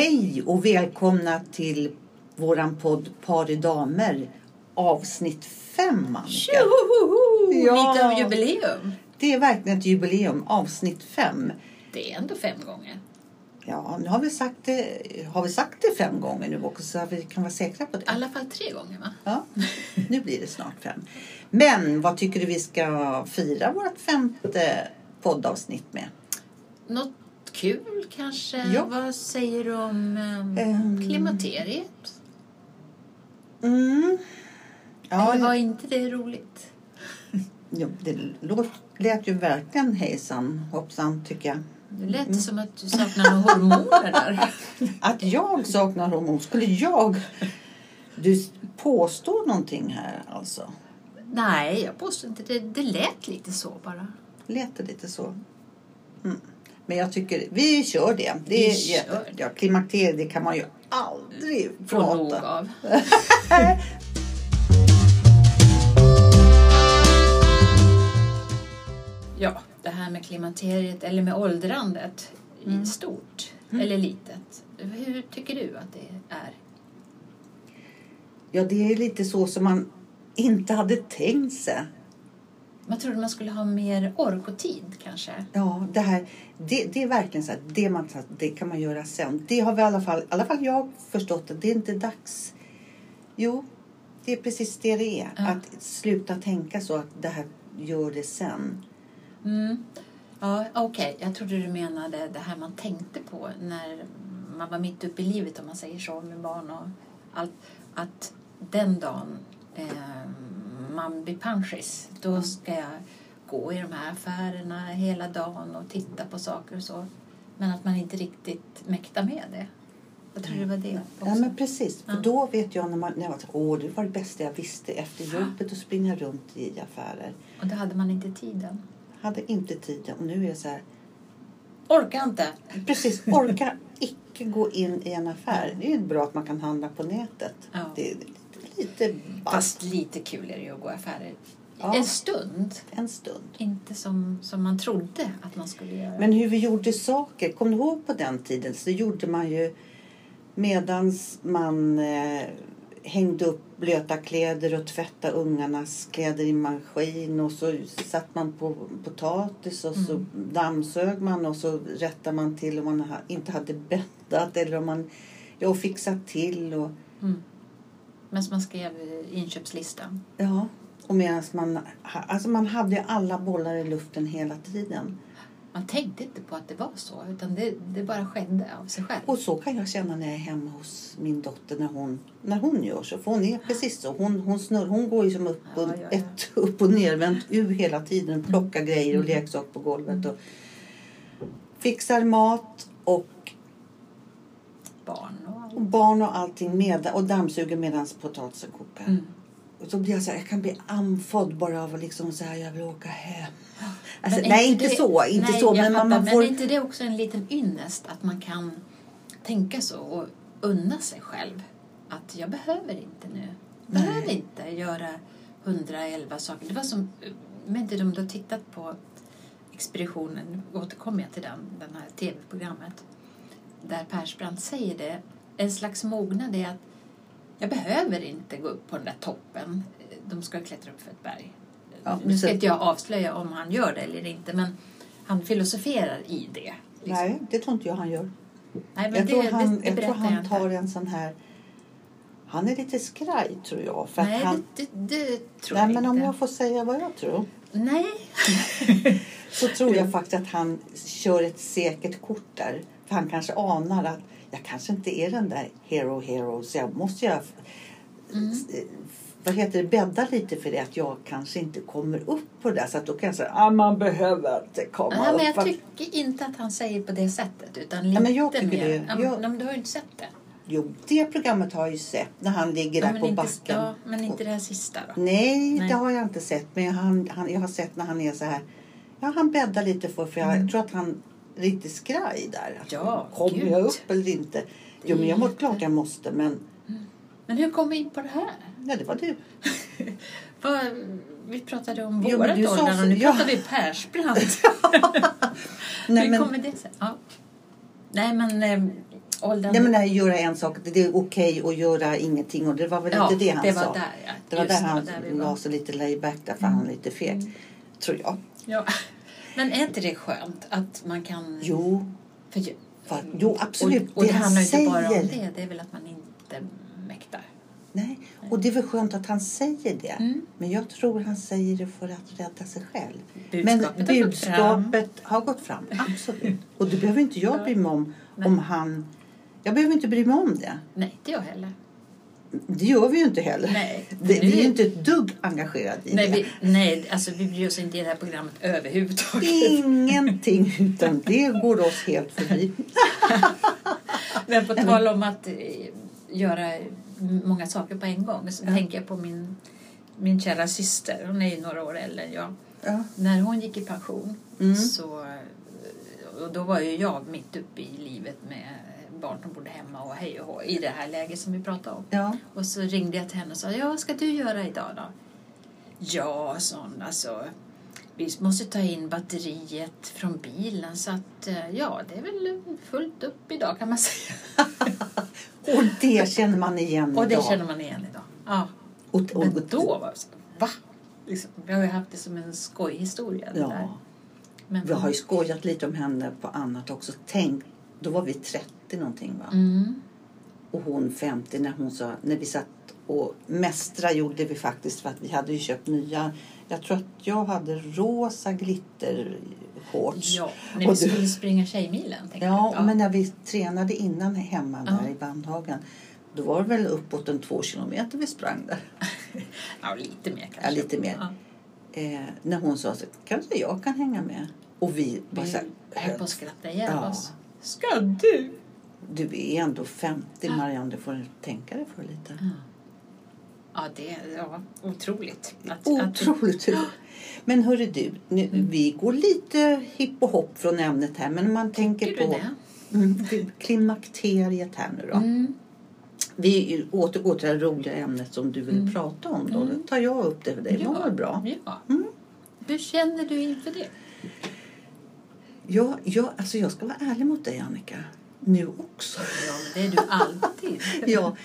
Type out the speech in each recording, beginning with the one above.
Hej och välkomna till våran podd Par i damer avsnitt 5 Annika. Ja. Lite av jubileum. Det är verkligen ett jubileum, avsnitt 5. Det är ändå fem gånger. Ja, nu har vi sagt det, har vi sagt det fem gånger nu också så vi kan vara säkra på det. I alla fall tre gånger va? Ja, nu blir det snart fem. Men vad tycker du vi ska fira vårt femte poddavsnitt med? Något kul kanske? Ja. Vad säger du om um, Ehm. klimakteriet? Mm. Ja, Eller var inte det roligt? ja, det låt, lät ju verkligen hejsan hoppsan tycker jag. Det lät som att du saknar några hormoner där. Att jag saknar hormon, skulle jag... Du påstår någonting här alltså? Nej, jag påstår inte det. Det lät lite så bara. Lät det lite så? Mm. Men jag tycker, vi kör det. det Vi är kör jätte, det. ja, klimakteriet det kan man ju aldrig Få nog prata. av. Ja, det här med klimakteriet eller med åldrandet Mm. stort eller litet. Hur tycker du att det är? Ja, det är lite så som man inte hade tänkt sig. Man trodde man skulle ha mer ork och tid kanske. Ja, det här, det, det är verkligen så här, det, man, det kan man göra sen. Det har vi i alla fall, i alla fall jag förstått att det är inte dags. Jo, det är precis det det är. Ja. Att sluta tänka så att det här gör det sen. Mm. Ja, okej. Jag trodde du menade det här man tänkte på när man var mitt uppe i livet om man säger så med barn och allt. Att den dagen eh, man blir pensionist då ska jag gå i de här affärerna hela dagen och titta på saker och så. Men att man inte riktigt mäktar med det. Jag tror det var det också. Ja, men precis. För Ja. då vet jag när, man, när jag var så, åh, det var det bästa jag visste efter jobbet att springa runt i affärer. Och då hade man inte tiden. Hade inte tiden och nu är jag så här, Orkar inte. precis, orka icke gå in i en affär. Det är ju bra att man kan handla på nätet. Ja. Det lite, lite bast Fast lite kul är det ju att gå i affärer. Ja. En stund. en stund. Inte som, som man trodde att man skulle göra. Men hur vi gjorde saker, kom du ihåg på den tiden så gjorde man ju medans man eh, hängde upp blöta kläder och tvättade ungarnas kläder i maskin och så satt man på potatis och så dammsög man och så rättade man till om man inte hade bäddat eller om man ja, fixat till och Mm. Men som man skrev inköpslistan. ja och medan man, alltså man hade ju alla bollar i luften hela tiden. Man tänkte inte på att det var så, utan det, det bara skedde av sig själv. Och så kan jag känna när jag är hemma hos min dotter när hon, när hon gör så. För hon är precis så. Hon, hon, snurr, hon går ju som upp och, Ja, ja, ja. Ett, upp och nervänt ur hela tiden. Plockar grejer och leksaker på golvet. Och fixar mat och, Barn och. Och barn och allting med, och dammsuger medan potatisen kokar. Mm. Och så blir jag så här, jag kan bli andfådd bara av liksom så här, jag vill åka hem. Alltså, Men nej, inte det- så. Inte nej, så. jag Men fattar. man får... men är inte det också en liten ynnest att man kan tänka så och unna sig själv? Att jag behöver inte nu. Nej. Behöver inte göra 111 saker. Det var som, jag vet inte du har tittat på Expeditionen, återkommer jag till den, den här tv-programmet, där Persbrandt säger det, en slags mognad är att jag behöver inte gå upp på den där toppen. De ska klättra upp för ett berg. Ja, nu ska inte jag avslöja om han gör det eller inte, men han filosoferar i det. liksom. Nej, det tror inte jag han gör. Nej, men jag det, tror han, det, det jag tror han tar en sån här... Han är lite skraj tror jag. För Nej, han, det, det, det tror nej, jag men inte. om jag får säga vad jag tror. Nej. Så tror jag faktiskt att han kör ett säkert kort där. För han kanske anar att jag kanske inte är den där hero hero. Så jag måste jag... Mm. Vad heter det? Bädda lite för det. Att jag kanske inte kommer upp på det. Så att då kan jag säga att ah, man behöver inte komma Nej, upp. men jag Att- tycker inte att han säger på det sättet. Utan lite Ja, men jag tycker mer. det. Ja, Jag- men du har ju inte sett det. Jo, det programmet har jag ju sett. När han ligger Ja, där på inte, backen. ja, men inte det här sista då. Nej, Nej. det har jag inte sett. Men han, han, jag har sett när han är så här. Ja, han bäddar lite för. För jag tror att han lite skraj där. Mm. Ja, Kommer gud. jag upp eller inte? Jo, men jag måste klart jag måste. Men Men hur kom vi in på det här? ja, det var du. Vi pratade om Jo, vårat så- och nu ja. pratar vi Persbrandt. Nej, hur men, kommer det sig? Ja. Nej, men eh, Åldern... Nej men nej, göra en sak, det är okej att göra ingenting och det var väl ja, inte det han det var sa. Där, ja. Det var Just där han där la sig lite layback därför han är lite feg. Tror jag. Ja. Men är inte det skönt att man kan... Jo, För, För, jo absolut. Och, och det, han handlar ju inte bara om säger. det. Det är väl att man inte mäktar. Nej, och det är väl skönt att han säger det. Mm. Men jag tror han säger det för att rädda sig själv. Budskapet Men budskapet har gått fram. Absolut. Och det behöver inte jag bry mig om. Nej. Om han... Jag behöver inte bry mig om det. Nej, inte jag heller. Det gör vi ju inte heller. Nej. Det, vi är ju inte ett dugg engagerade i Nej, det. vi, nej alltså, vi bryr oss inte i det här programmet överhuvudtaget. Ingenting, utan det går oss helt förbi. Men på tal om att eh, göra många saker på en gång så Ja. tänker jag på min, min kära syster. Hon är ju några år äldre än jag. Ja. När hon gick i pension Mm. så och då var ju jag mitt uppe i livet med barn som bodde hemma och hej och hå, i det här läget som vi pratade om. Ja. Och så ringde jag till henne och sa, ja vad ska du göra idag då? Ja, sa hon, alltså vi måste ta in batteriet från bilen så att eh, ja, det är väl fullt upp idag kan man säga. Och det känner man igen Och det idag. känner man igen idag. Ja. Och, och, Men då var det så, va? Liksom, vi har ju haft det som en skojhistoria. Det där. Ja. Men Vi har ju skojat lite om henne på annat också. Tänk, då var vi 30 någonting va? Mm. Och hon 50 när hon sa, när vi satt och mästra gjorde vi faktiskt för att vi hade ju köpt nya. Jag tror att jag hade rosa glittershorts. Ja, när vi du- skulle springa Tjejmilen. Ja, jag. men när vi tränade innan hemma där Ja. i Bandhagen. Då var det väl uppåt en två kilometer vi sprang där. ja, lite mer kanske. Ja, lite mer. Ja. Eh, när hon sa så kanske jag kan hänga med. Och vi bara så Vi höll på här, att skratta ihjäl Ja. oss. Ska du? du är ändå 50 Marianne, du får tänka dig för lite. Ja, det är ja, otroligt. Att, att, Otroligt roligt. Men hörru du, nu, Mm. vi går lite hipp och hopp från ämnet här. Men man tänker Tycker du på? Mm, klimakteriet här nu då. Mm. Vi återgår till det roliga ämnet som du vill Mm. prata om då. Då tar jag upp det för dig. Det var väl bra? Ja. Mm. Hur känner du inför det? Ja, ja, alltså jag ska vara ärlig mot dig Annika. Nu också. Ja, det är du alltid. Ja,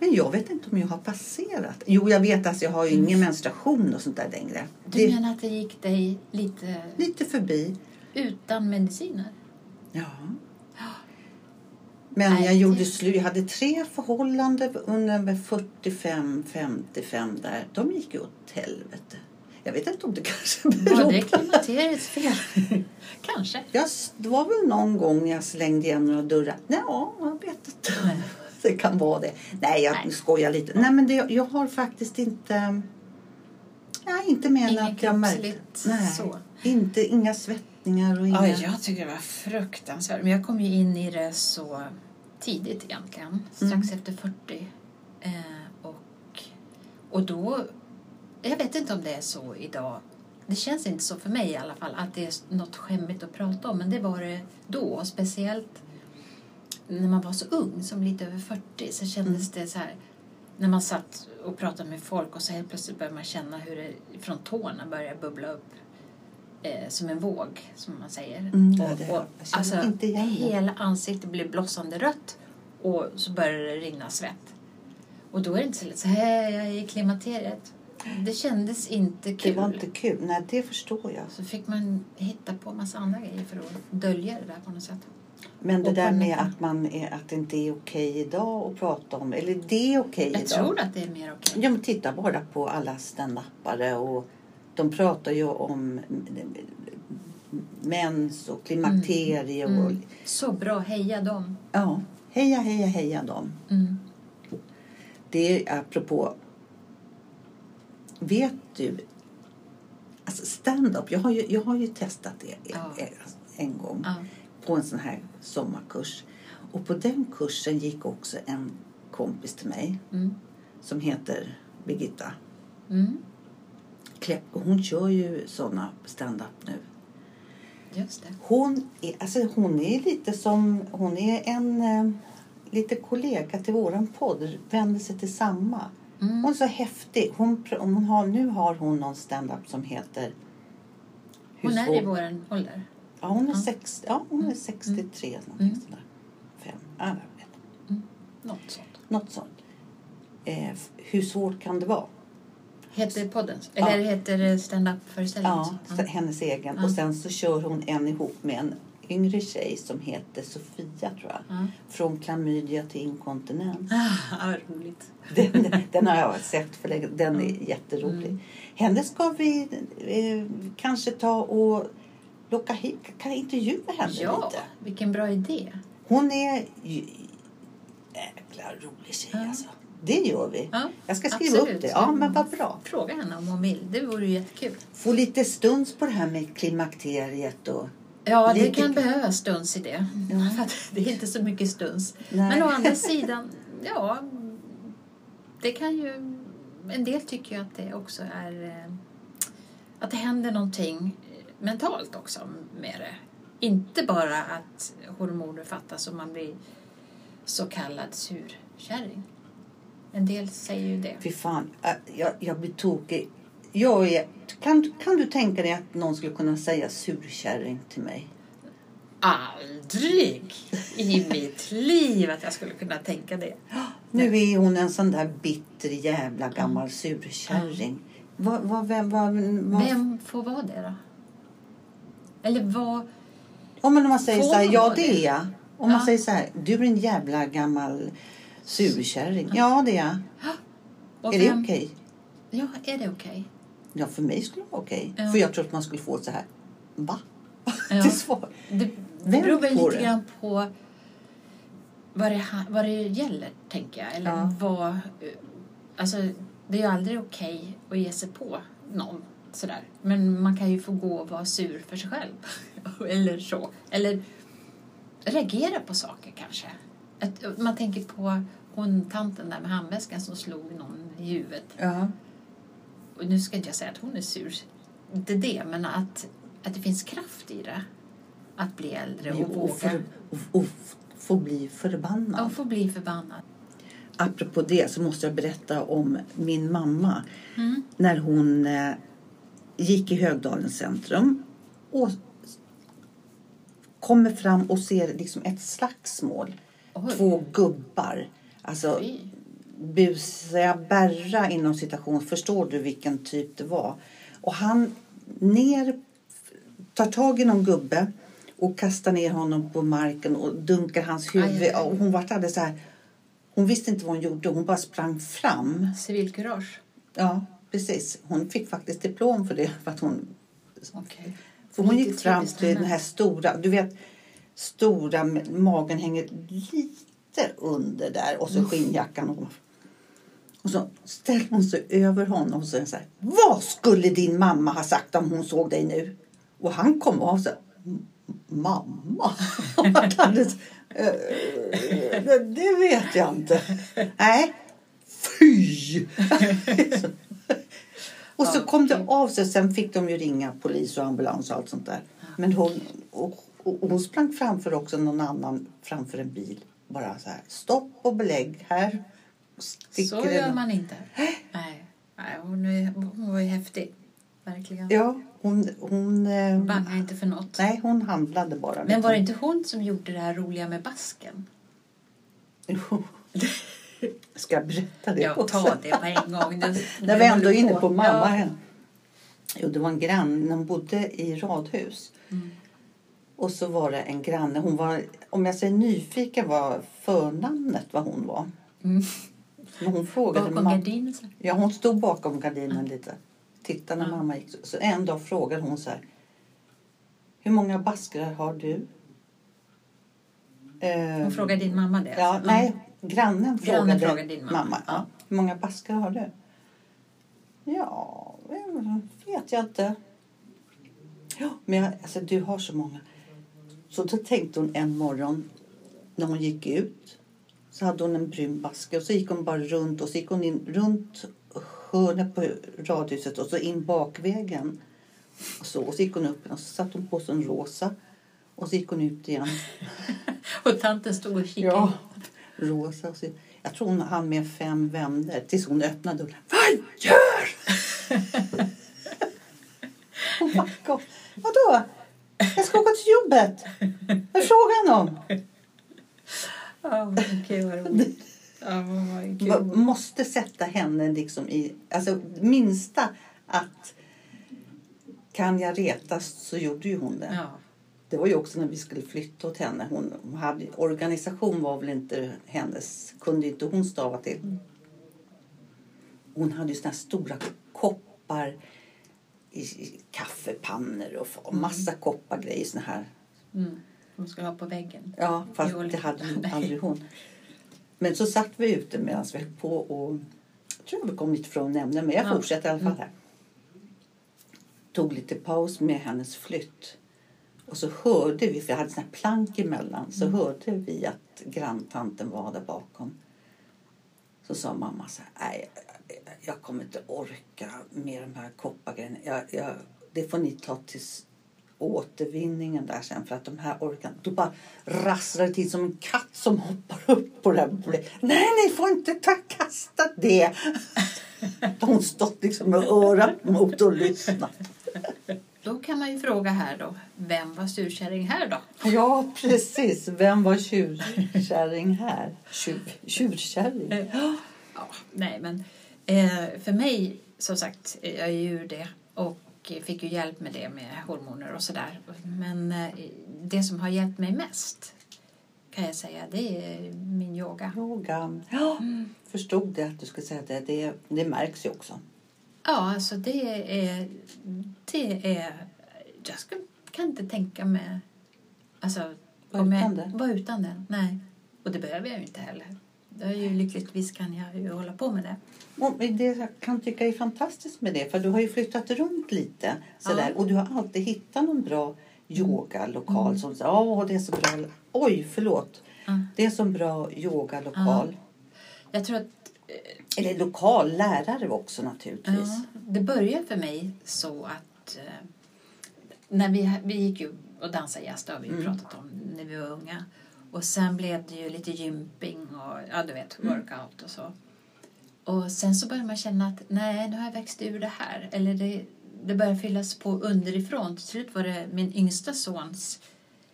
men jag vet inte om jag har passerat. Jo, jag vet att jag har ingen menstruation och sånt där längre. Du Det menar att det gick dig lite lite förbi. utan mediciner? Ja. Men Nej, jag gjorde det- slut. Jag hade tre förhållanden under 45-55 där. De gick ju åt helvete. Jag vet inte om det kanske Var beror det på... klimakteriets fel? Kanske. Jag, det var väl någon gång jag slängde igen några dörrar. Ja, jag vet inte. Det kan vara det. Nej, jag Nej. skojar lite. Nej, men det, jag har faktiskt inte... Nej, inte Inget att jag märkte... Nej, så. inte, inga svettningar och inga... Ja, jag tycker det var fruktansvärt. Men jag kom ju in i det så tidigt egentligen. Strax Mm. efter 40. Eh, och, och då... Jag vet inte om det är så idag. Det känns inte så för mig i alla fall att det är något skämmigt att prata om. Men det var det då. Speciellt när man var så ung, som lite över 40, så kändes det så här... När man satt och pratade med folk och så helt plötsligt började man känna hur det från tårna började bubbla upp eh, som en våg, som man säger. Mm, och, det- och, känner alltså, hela ansiktet blev blossande rött och så började det rinna svett. Och då är det inte så lätt så här, jag är i klimakteriet. Det kändes inte Det kul. var inte kul. Nej, det förstår jag. Så fick man hitta på en massa andra grejer för att dölja det där på något sätt. Men det Och där med att, man är, att det inte är okej idag att prata om. Eller det är okej Jag idag. tror att det är mer okej. Ja, men titta bara på alla standupare och de pratar ju om mens och klimakterie och Mm. Så bra, heja dem. ja, heja, heja, heja dem. Mm. Det är apropå, vet du, alltså stand-up, jag har ju, jag har ju testat det Ja. en, en gång Ja. på en sån här sommarkurs. Och på den kursen gick också en kompis till mig Mm. som heter Birgitta Mm. Klepp. Och hon kör ju såna stand-up nu. Hon är, alltså hon är lite som, hon är en eh, lite kollega till våran podd, vänder sig till samma. Mm. Hon är så häftig. Hon, hon har, nu har hon någon stand-up som heter Hon är i vår ålder. Ja, hon är, Ja. sex, ja, hon är 63 någonting Mm. sådär. Fem, ja, jag vet Något sånt. Något sånt. Eh, hur svårt kan det vara? Heter podden så? Ja. Eller heter det stand-up-föreställningen? Ja, hennes egen. Och sen så kör hon en ihop med en yngre tjej som heter Sofia tror jag. Ja. Från klamydia till inkontinens. Ah, roligt. Den, den har jag sett för länge. Den är jätterolig. Mm. Henne ska vi eh, kanske ta och locka hit. Kan jag intervjua henne Ja, lite? vilken bra idé. Hon är jäkla rolig tjej Ja. alltså. Det gör vi. Ja, Jag ska skriva absolut. upp det. Ja, men vad bra. Fråga henne om hon vill. Det vore ju jättekul. Få lite stuns på det här med klimakteriet och... Ja, det Lite- kan behövas stuns i det. Att det är inte så mycket stuns. Nej. Men å andra sidan, ja. Det kan ju... En del tycker ju att det också är... eh, Att det händer någonting mentalt också med det. Inte bara att hormoner fattas och man blir så kallad surkärring. En del säger ju det. Fy fan, jag, jag blir tokig. Jag är, kan, kan du tänka dig att någon skulle kunna säga surkärring till mig? Aldrig i mitt liv att jag skulle kunna tänka det. Nu är hon en sån där bitter jävla gammal surkärring. Vad, vad, vem, vad, vad, Vem får vara det då? Eller vad... Om man säger så här, ja det det? är jag. Om man Ja. säger så här, du är en jävla gammal surkärring. Ja, det är jag. och Är det vem- okej? Ja, är det okej? Ja, för mig skulle det vara okej. Ja. För jag tror att man skulle få så här, va? Ja. Svar. Det, det Vem beror väl lite det? grann på vad det, vad det gäller, tänker jag. Eller Ja. vad... eh, Alltså, det är ju aldrig okej att ge sig på någon sådär. Men man kan ju få gå och vara sur för sig själv. Eller så. Eller reagera på saker kanske. Att, man tänker på hon tanten där med handväskan som slog någon i huvudet. Ja. Och nu ska inte jag säga att hon är sur. Inte det, men att, att det finns kraft i det. Att bli äldre och Och, våga. för, och, och få bli förbannad. Och få bli förbannad. Apropå det så måste jag berätta om min mamma. Mm. När hon eh, gick i Högdalens centrum och kommer fram och ser liksom ett slagsmål. Oj. Två gubbar. Alltså Fy. Busiga Berra inom citation. Förstår du vilken typ det var? Och han ner, tar tag i någon gubbe och kastar ner honom på marken och dunkar hans huvud. Aj, aj. Och hon vart alldeles så här. Hon visste inte vad hon gjorde. Hon bara sprang fram. Civilkurage. Ja, precis. Hon fick faktiskt diplom för det. För, att hon, Okej. för hon gick fram till den här stora, du vet, stora, magen hänger lite under där och så skinnjackan. Och, och så ställer hon sig över honom och säger så här. Vad skulle din mamma ha sagt om hon såg dig nu? Och han kom av. "M- Mamma? "Eh, det, vet jag inte. Nej, fy! Och så kom det av sig. Sen fick de ju ringa polis och ambulans och allt sånt där. Men hon, och, och hon sprang framför också någon annan framför en bil. Bara så här, stopp och belägg här. Så gör man inte. Nej. Nej hon, är, hon var ju häftig. Verkligen. Ja, hon... hon eh, Bangar inte för något. nej, hon handlade bara. Men var det inte hon som gjorde det här roliga med basken? Jo. Ska jag berätta det Ja, också? ta det på en gång. När vi ändå är inne på mamma Ja. Jo, det var en granne. Hon bodde i radhus. Mm. Och så var det en granne. Hon var, om jag säger nyfiken var förnamnet vad hon var. Mm. När hon frågade Bakom mamma- gardinen. så. Ja, hon stod bakom gardinen lite. Tittade när Ja. mamma gick. Så en dag frågade hon så här. Hur många baskrar har du? Eh, Hon frågade din mamma det? Ja, alltså? nej. Grannen frågade, Grannen frågade din mamma. mamma. Ja. Hur många baskrar har du? Ja, eh, vet jag inte. Ja, men jag, alltså, du har så många. Så då tänkte hon en morgon när hon gick ut så hade hon en brun baske och så gick hon bara runt och så gick hon in runt hörnet på radhuset och så in bakvägen. Och så, och så gick hon upp och så satte hon på sig en rosa och så gick hon ut igen. Och tanten stod och kikade. Ja, rosa. Och så, jag tror hon hann med fem vändor tills hon öppnade dörren. Vad gör? hon backade. Vadå? Jag ska åka till jobbet. Vad är frågan om? Ja, okej, vad roligt. Ja, Måste sätta henne liksom i... Alltså minsta att kan jag retas så gjorde ju hon det. Ja. Det var ju också när vi skulle flytta åt henne. Hon hade, organisation var väl inte hennes, kunde inte hon stava till. Hon hade ju såna här stora koppar i, i kaffepannor och f- massa koppargrejer. Såna här. Mm. De skulle ha på väggen. Ja, fast det hade nej. aldrig hon. Men så satt vi ute medan vi höll på och jag tror vi kom lite från nämnden, men jag Ja. Mm. fortsätter i alla fall här. Tog lite paus med hennes flytt. Och så hörde vi, för jag hade såna här plank emellan, så Mm. hörde vi att granntanten var där bakom. Så sa mamma så här, nej, jag- kommer inte orka med de här koppargrejerna. Jag, jag, det får ni ta till s- återvinningen där sen för att de här orkar Då bara rasslar det till som en katt som hoppar upp på det här bordet. Nej, ni får inte ta kasta det! Hon stått liksom med örat mot och lyssnat. Då kan man ju fråga här då. Vem var surkärring här då? Ja, precis. Vem var tjurkärring här? Tjur, tjurkärring? Ja, nej men eh, för mig som sagt, jag är ju det och fick ju hjälp med det med hormoner och sådär. Men eh, det som har hjälpt mig mest kan jag säga, det är min yoga. Yoga. Ja, förstod det att du skulle säga det. Det, det märks ju också. Ja, alltså det är, det är, jag ska, kan inte tänka mig, alltså Vara jag- utan det? Utan det, nej. Och det behöver jag ju inte heller. Det är ju, lyckligtvis kan jag ju hålla på med det. Och det jag kan tycka är fantastiskt med det, för du har ju flyttat runt lite sådär, Ja. och du har alltid hittat någon bra yogalokal som säger åh det är så bra, oj förlåt, Ja. det är så bra yogalokal. Jag tror att Eller lokal, lärare också naturligtvis. Ja, det började för mig så att eh, när vi, vi gick ju och dansade jazz, det har vi ju pratat om när vi var unga. Och sen blev det ju lite gymping och ja, du vet, workout och så. Och sen så började man känna att nej, nu har jag växt ur det här. Eller det, det började fyllas på underifrån. Till slut var det min yngsta sons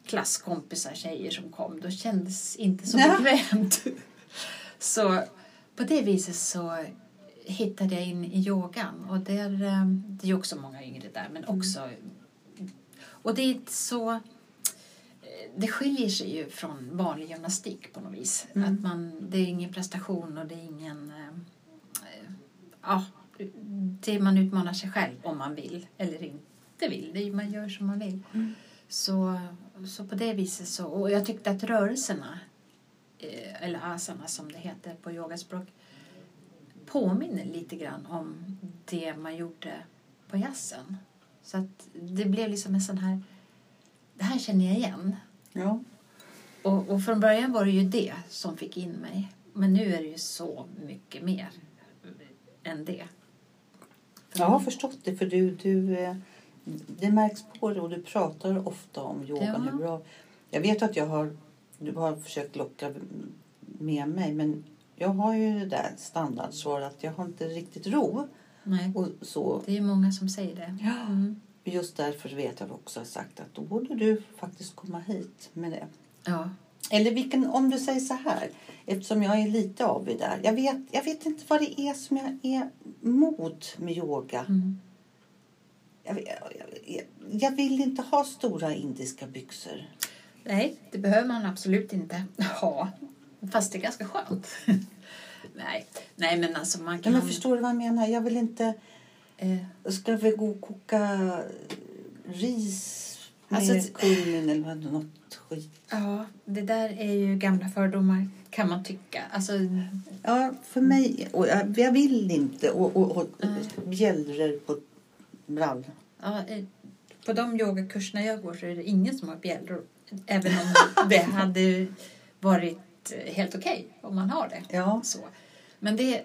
klasskompisar, tjejer som kom. Då kändes inte så Ja. bekvämt. Så på det viset så hittade jag in i yogan. Och där, eh, det är också många yngre där, men också... Och det är så... Det skiljer sig ju från vanlig gymnastik på något vis. Mm. Att man, det är ingen prestation och det är ingen... eh, Ja, det man utmanar sig själv om man vill eller inte vill. Det man gör som man vill. Mm. Så, så på det viset så... Och jag tyckte att rörelserna, eh, eller asana som det heter på yogaspråk, påminner lite grann om det man gjorde på jazzen. Så att det blev liksom en sån här... Det här känner jag igen. Ja. Och, och från början var det ju det som fick in mig. Men nu är det ju så mycket mer än det. Jag har förstått det, för du, du, eh, det märks på det och du pratar ofta om yogan. Ja. Bra. Jag vet att jag har, du har försökt locka med mig, men jag har ju det där standardsvaret att jag har inte riktigt ro. Nej, Och så. det är många som säger det. Ja. Mm. Just därför vet jag också sagt att då borde du faktiskt komma hit med det. Ja. Eller vilken, om du säger så här, eftersom jag är lite avig där. Jag vet, jag vet inte vad det är som jag är emot med yoga. Mm. Jag, jag, jag, vill inte ha stora indiska byxor. Nej, det behöver man absolut inte ha. Fast det är ganska skönt. Nej. Nej, men alltså man kan... men förstår du vad jag menar? Jag vill inte... eh, Ska vi gå och koka ris med Alltså- kummin eller vad- något skit? ja, det där är ju gamla fördomar kan man tycka. Alltså, Ja, för mig... Och jag, jag vill inte. Och, och, och bjällror på brall. ja, eh, på de yogakurserna jag går så är det ingen som har bjällror. Även om det hade varit helt okej om man har det. Ja. Så. Men det,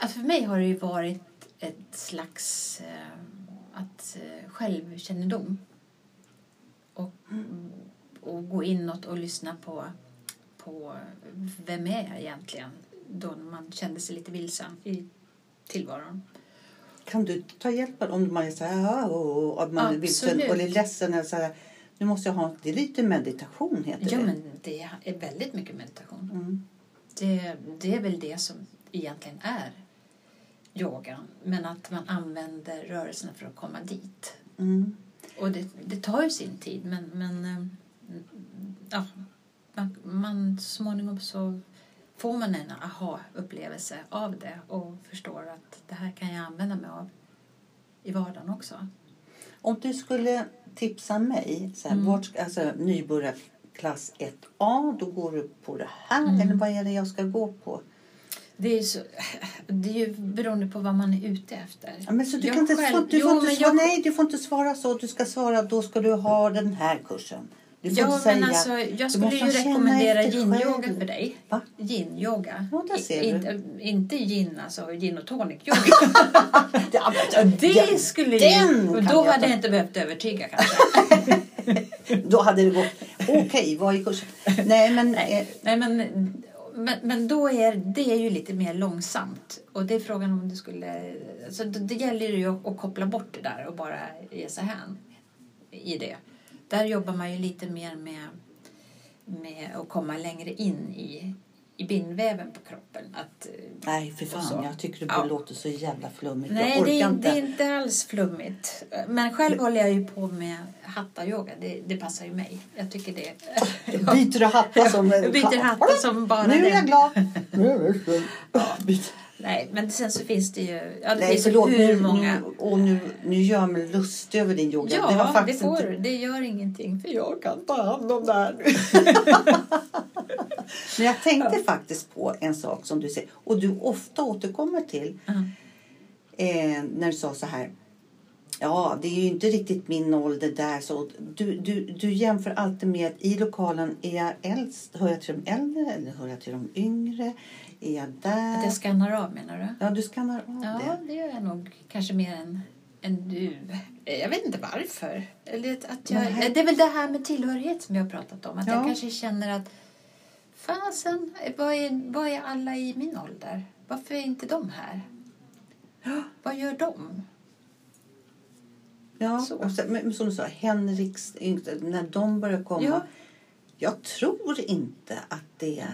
alltså för mig har det ju varit ett slags eh, att, eh, självkännedom. Och, och gå inåt och lyssna på, på vem är jag egentligen då man kände sig lite vilsen i tillvaron. Kan du ta hjälp om man är så här och, och man är vilsen och är ledsen? Eller så här, nu måste jag ha... Det är lite meditation heter Ja, det. men det är väldigt mycket meditation. Mm. det, det är väl det som egentligen är yogan. Men att man använder rörelserna för att komma dit. Mm. Och det, det tar ju sin tid men, men eh, ja, man, man småningom så får man en aha-upplevelse av det och förstår att det här kan jag använda mig av i vardagen också. Om du skulle tipsa mig, så här, Mm. vart, alltså nybörjarklass 1A, då går du på det här. Mm. Eller vad är det jag ska gå på? Det är, så, det är ju beroende på vad man är ute efter. Ja, men så du Jag kan inte, själv- få, du Jo, får inte men svara, jag- nej, du får inte svara så. Du ska svara, då ska du ha den här kursen. Du får Ja, inte men säga, alltså, jag skulle ju rekommendera yin-yoga för dig. Va? Yin-yoga. Ja, där ser I- du. Inte, yin, alltså gin och tonic-yoga. Ja, men- det den- skulle den ju... Då hade jag inte behövt övertyga kanske. Då hade det gått, okej, vad är kursen? Nej, men... Eh, Nej, men, men, men då är det är ju lite mer långsamt. Och det är frågan om du skulle... Alltså det, det gäller ju att, att koppla bort det där och bara ge sig hän i det. Där jobbar man ju lite mer med, med att komma längre in i, i bindväven på kroppen. Att, eh, nej, för fan, jag tycker det Ja. låter så jävla flummigt. Nej, jag orkar det är, inte. det är inte alls flummigt. Men själv håller jag ju på med hatta-yoga. Det, det passar ju mig. Jag tycker det. Byter du hattar som... Byter hattar som bara Nu är jag glad. Nu är jag glad. Nej, men sen så finns det ju... Ja, det Nej, finns förlåt. hur Nu, många... nu, och nu, nu gör jag mig lustig över din yoga. Ja, det det, var faktiskt får inte... du. Det gör ingenting för jag kan ta hand om det här. Men jag tänkte faktiskt på en sak som du säger. Och du ofta återkommer till. Eh, när du sa så här. Ja, det är ju inte riktigt min ålder där. Så du, du, du jämför alltid med i lokalen är jag äldst. Hör jag till de äldre eller hör jag till de yngre? Är jag där? Att jag skannar av menar du? Ja, du skannar av Ja, det. det gör jag nog kanske mer än, än du. Jag vet inte varför. Eller att jag, Nej. det är väl det här med tillhörighet som jag har pratat om. Att Ja. jag kanske känner att fasen, vad är, vad är alla i min ålder? Varför är inte de här? Vad gör de? Ja, Så. och sen, men som du sa, Henriks när de börjar komma. Ja. Jag tror inte att det...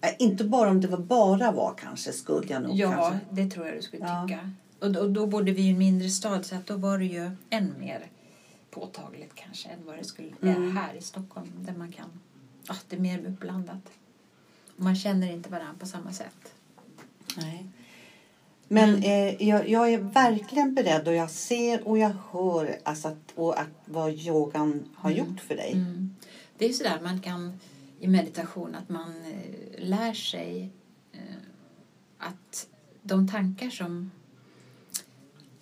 äh, Inte bara om det var bara var kanske, skulle jag nog Ja, kanske. det tror jag du skulle Ja. tycka. Och då, då bodde vi i en mindre stad så att då var det ju än mer påtagligt kanske än vad det skulle vara Mm. här i Stockholm där man kan... Ah, det är mer uppblandat. Man känner inte varandra på samma sätt. Nej. Men Mm. eh, jag, jag är verkligen beredd och jag ser och jag hör alltså att, och att vad yogan har Mm. gjort för dig. Mm. Det är ju sådär man kan i meditation att man eh, lär sig eh, att de tankar som...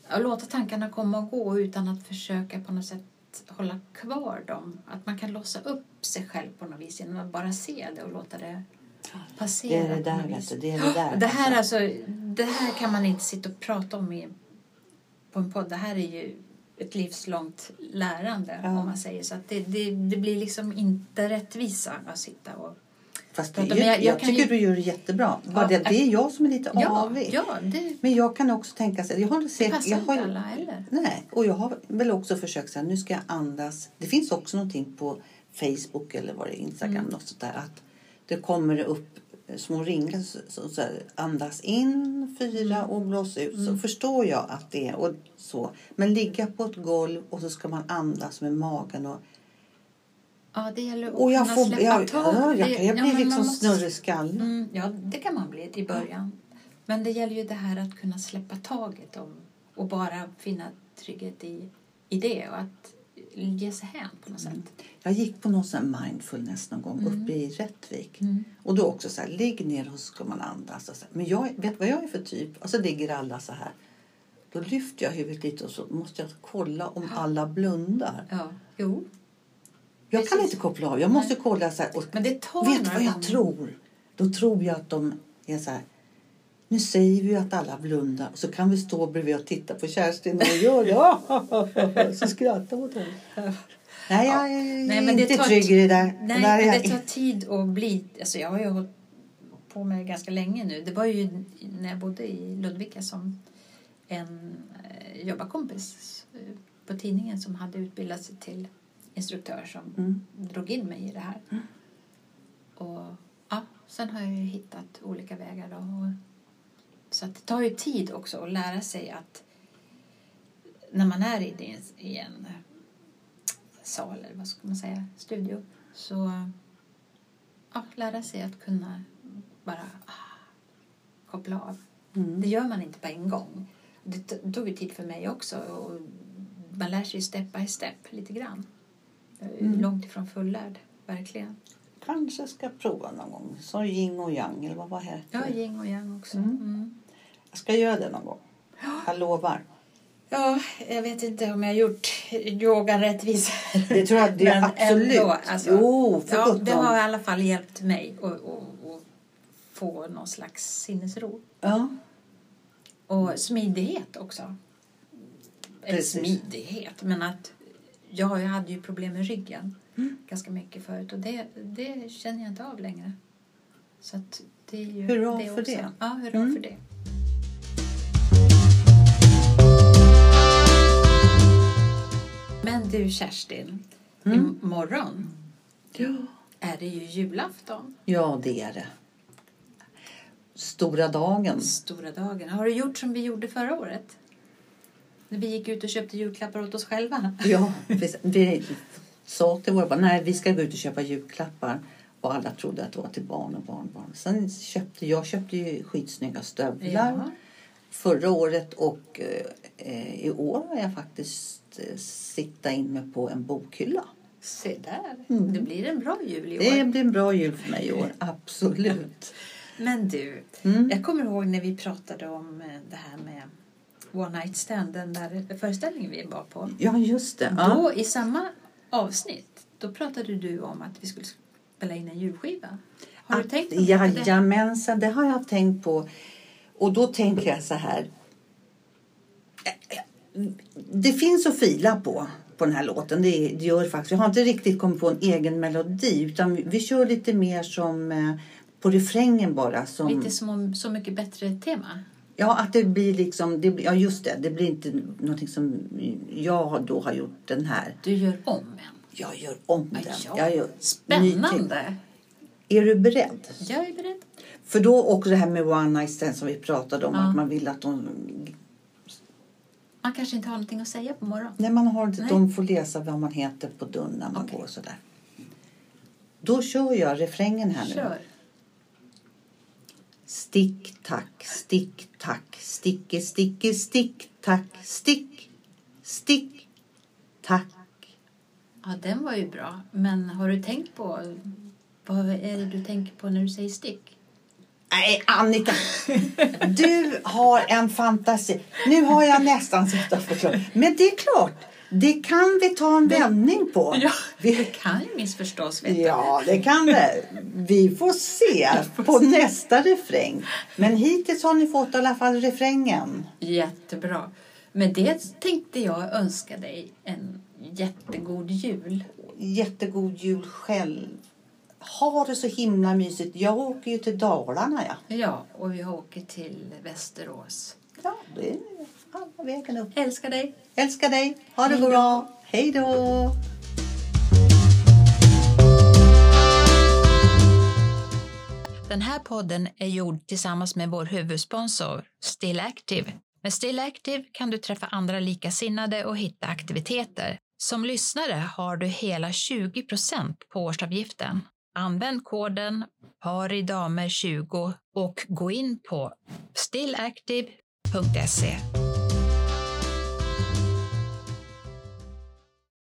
Att låta tankarna komma och gå utan att försöka på något sätt hålla kvar dem. Att man kan låsa upp sig själv på något vis genom att bara se det och låta det Det passera. är det där, vet du. Det är det där. Det här, alltså. alltså, det här kan man inte sitta och prata om i, på en podd. Det här är ju ett livslångt lärande Ja. om man säger så. Att det, det, det blir liksom inte rättvisa att sitta och... Fast det ju- jag- jag, jag tycker ju- du gör det jättebra. Bara Ja, det, det är jag som är lite Ja, avig. ja det, Men jag kan också tänka så här, jag har det sett, passar jag inte har, alla heller. Nej, och jag har väl också försökt säga nu ska jag andas. Det finns också någonting på Facebook eller vad det är, Instagram Mm. något sånt där att det kommer upp små ringar så, så, så här, andas in fyra Mm. och blås ut så Mm. förstår jag att det är och så. Men ligga på ett golv och så ska man andas med magen och, Ja, det gäller att och jag kunna får, släppa jag, tag. ja, jag, jag ja, blir man liksom måste- snurrig i skallen. Mm, ja, det kan man bli i början. Men det gäller ju det här att kunna släppa taget om och bara finna trygghet i, i det och att ge sig hän på något Mm. sätt. Jag gick på någon sån mindfulness någon gång Mm. uppe i Rättvik. Mm. Och då också så här, ligg ner och så ska man andas. Och så här. Men jag, vet vad jag är för typ? Och så ligger alla så här. Då lyfter jag huvudet lite och så måste jag kolla om alla blundar. Ja, jo. Jag kan inte koppla av. Jag måste kolla så här. Och Men det tar vet vad jag gånger. tror? Då tror jag att de är så här. Nu säger vi ju att alla blundar och så kan vi stå bredvid och titta på Kerstin och gör det. Så skrattar åt henne. Nej, jag är Nej, men inte tar trygg i det där. Nej, där är men jag det tar tid att bli... Alltså jag har ju hållit på med det ganska länge nu. Det var ju när jag bodde i Ludvika som en eh, jobbarkompis eh, på tidningen som hade utbildat sig till instruktör som Mm. drog in mig i det här. Och ja, sen har jag ju hittat olika vägar. Då. Så att det tar ju tid också att lära sig att när man är i, det, i en sal, eller vad ska man säga, studio, så ja, lära sig att kunna bara ah, koppla av. Mm. Det gör man inte på en gång. Det tog ju tid för mig också. Och man lär sig step by step lite grann. Är Mm. Långt ifrån fullärd, verkligen. Kanske ska prova någon gång. Så yin och yang eller vad var det? Ja, yin och yang också. Mm. Mm. Jag ska göra det någon gång. Jag lovar. Ja, jag vet inte om jag har gjort yogan rättvisa. Det tror jag det är Men absolut. ändå, alltså, jo, för Ja, det har i alla fall hjälpt mig att, att, att få någon slags sinnesro. Ja. Och smidighet också. Eller Precis. smidighet, men att ja, jag hade ju problem med ryggen Mm. ganska mycket förut och det, det känner jag inte av längre. Så att det är ju Hurra det för också. det. Ja, hurra Mm. för det. Men du Kerstin, Mm. imorgon Ja. är det ju julafton. ja, det är det. Stora dagen. Stora dagen. Har du gjort som vi gjorde förra året? När vi gick ut och köpte julklappar åt oss själva. Ja, vi, sa till våra barn, nej vi ska gå ut och köpa julklappar. Och alla trodde att det var till barn och barnbarn. Sen köpte jag köpte ju skitsnygga stövlar Ja. förra året och eh, i år har jag faktiskt eh, siktat in mig på en bokhylla. Se där. Mm. Det blir en bra jul i år. Det blir en bra jul för mig i år, absolut. Men du, Mm. jag kommer ihåg när vi pratade om eh, det här med One Night Stand, den där föreställningen vi var på. Ja, just det. Ja. Då i samma avsnitt, då pratade du om att vi skulle spela in en julskiva. Har du Att- tänkt något på det? Jajamensan, det har jag tänkt på. Och då tänker jag så här. Det finns att fila på, på den här låten. Det, det gör faktiskt. Jag har inte riktigt kommit på en egen melodi. Utan vi, vi kör lite mer som eh, på refrängen bara. Som, Lite som om Så mycket bättre tema. Ja, att det blir liksom... Det, ja, just det. Det blir inte någonting som jag då har gjort den här. Du gör om en. Jag gör om den. Ja, Jag gör Spännande. Är du beredd? Jag är beredd. För då också det här med one night stand som vi pratade om. Ja. Att man vill att de... Man kanske inte har någonting att säga på morgonen. När man har inte, Nej. de får läsa vad man heter på dörren när man Okej. går sådär. Då kör jag refrängen här nu. Kör. Stick, tack, stick, tack, sticke, sticke, stick, tack, stick, stick, tack. Ja, den var ju bra. Men har du tänkt på... Vad är det du tänker på när du säger stick? Nej, Annika! Du har en fantasi. Nu har jag nästan suttit och förklarat. Men det är klart, det kan vi ta en vändning på. Det Vi, kan ju missförstås, vet ja, det kan det. Vi får se på nästa refräng. Men hittills har ni fått i alla fall refrängen. Jättebra. Med det tänkte jag önska dig en jättegod jul. Jättegod jul själv. Ha det så himla mysigt. Jag åker ju till Dalarna, ja. Ja, och vi åker till Västerås. Ja, det är alla vägen upp. Älskar dig. Älskar dig. Ha det Hej då. bra. Hej då. Den här podden är gjord tillsammans med vår huvudsponsor Still Active. Med Still Active kan du träffa andra likasinnade och hitta aktiviteter. Som lyssnare har du hela 20% på årsavgiften. Använd koden paridamer20 och gå in på stillactive.se.